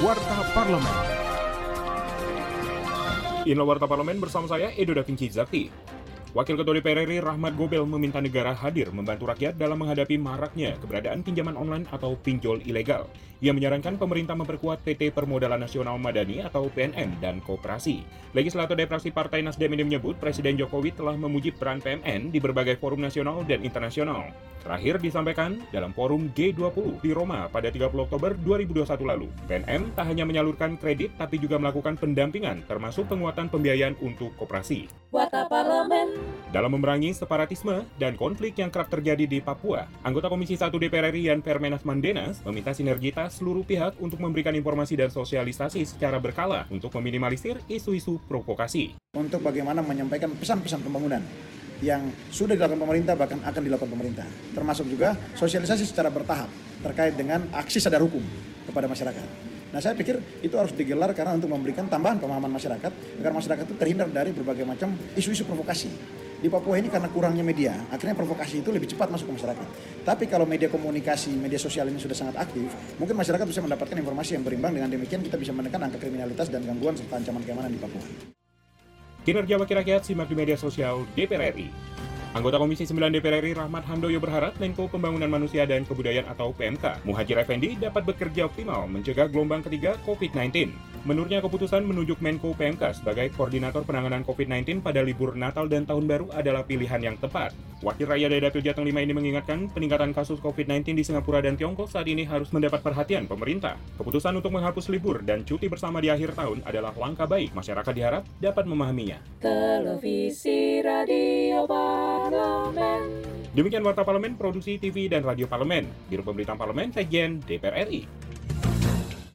Warta Parlemen. Inilah Warta Parlemen bersama saya, Edo Da Vinci Zakti. Wakil Ketua DPR RI Rahmat Gobel meminta negara hadir membantu rakyat dalam menghadapi maraknya keberadaan pinjaman online atau pinjol ilegal. Ia menyarankan pemerintah memperkuat PT Permodalan Nasional Madani atau PNM dan Koperasi. Legislator fraksi Partai Nasdem ini menyebut Presiden Jokowi telah memuji peran PMN di berbagai forum nasional dan internasional. Terakhir disampaikan dalam forum G20 di Roma pada 30 Oktober 2021 lalu. PNM tak hanya menyalurkan kredit tapi juga melakukan pendampingan termasuk penguatan pembiayaan untuk koperasi. Warta Parlemen. Dalam memerangi separatisme dan konflik yang kerap terjadi di Papua, anggota Komisi 1 DPR RI Yan Permenas Mandenas meminta sinergitas seluruh pihak untuk memberikan informasi dan sosialisasi secara berkala untuk meminimalisir isu-isu provokasi. Untuk bagaimana menyampaikan pesan-pesan pembangunan yang sudah dilakukan pemerintah bahkan akan dilakukan pemerintah. Termasuk juga sosialisasi secara bertahap terkait dengan aksi sadar hukum kepada masyarakat. Nah saya pikir itu harus digelar karena untuk memberikan tambahan pemahaman masyarakat agar masyarakat itu terhindar dari berbagai macam isu-isu provokasi. Di Papua ini karena kurangnya media, akhirnya provokasi itu lebih cepat masuk ke masyarakat. Tapi kalau media komunikasi, media sosial ini sudah sangat aktif, mungkin masyarakat bisa mendapatkan informasi yang berimbang dengan demikian kita bisa menekan angka kriminalitas dan gangguan serta ancaman keamanan di Papua. Kinerja Wakil Rakyat simak di media sosial DPR RI. Anggota Komisi 9 DPR RI Rahmat Handoyo berharap Menko Pembangunan Manusia dan Kebudayaan atau PMK, Muhajir Effendi dapat bekerja optimal mencegah gelombang ketiga COVID-19. Menurutnya keputusan menunjuk Menko PMK sebagai koordinator penanganan COVID-19 pada libur Natal dan Tahun Baru adalah pilihan yang tepat. Wakil Rakyat dari Dapil Jateng 5 ini mengingatkan peningkatan kasus COVID-19 di Singapura dan Tiongkok saat ini harus mendapat perhatian pemerintah. Keputusan untuk menghapus libur dan cuti bersama di akhir tahun adalah langkah baik. Masyarakat diharap dapat memahaminya. Televisi Radio Parlemen. Demikian Warta Parlemen, Produksi TV dan Radio Parlemen. Biro Pemberitaan Parlemen, Sekjen DPR RI.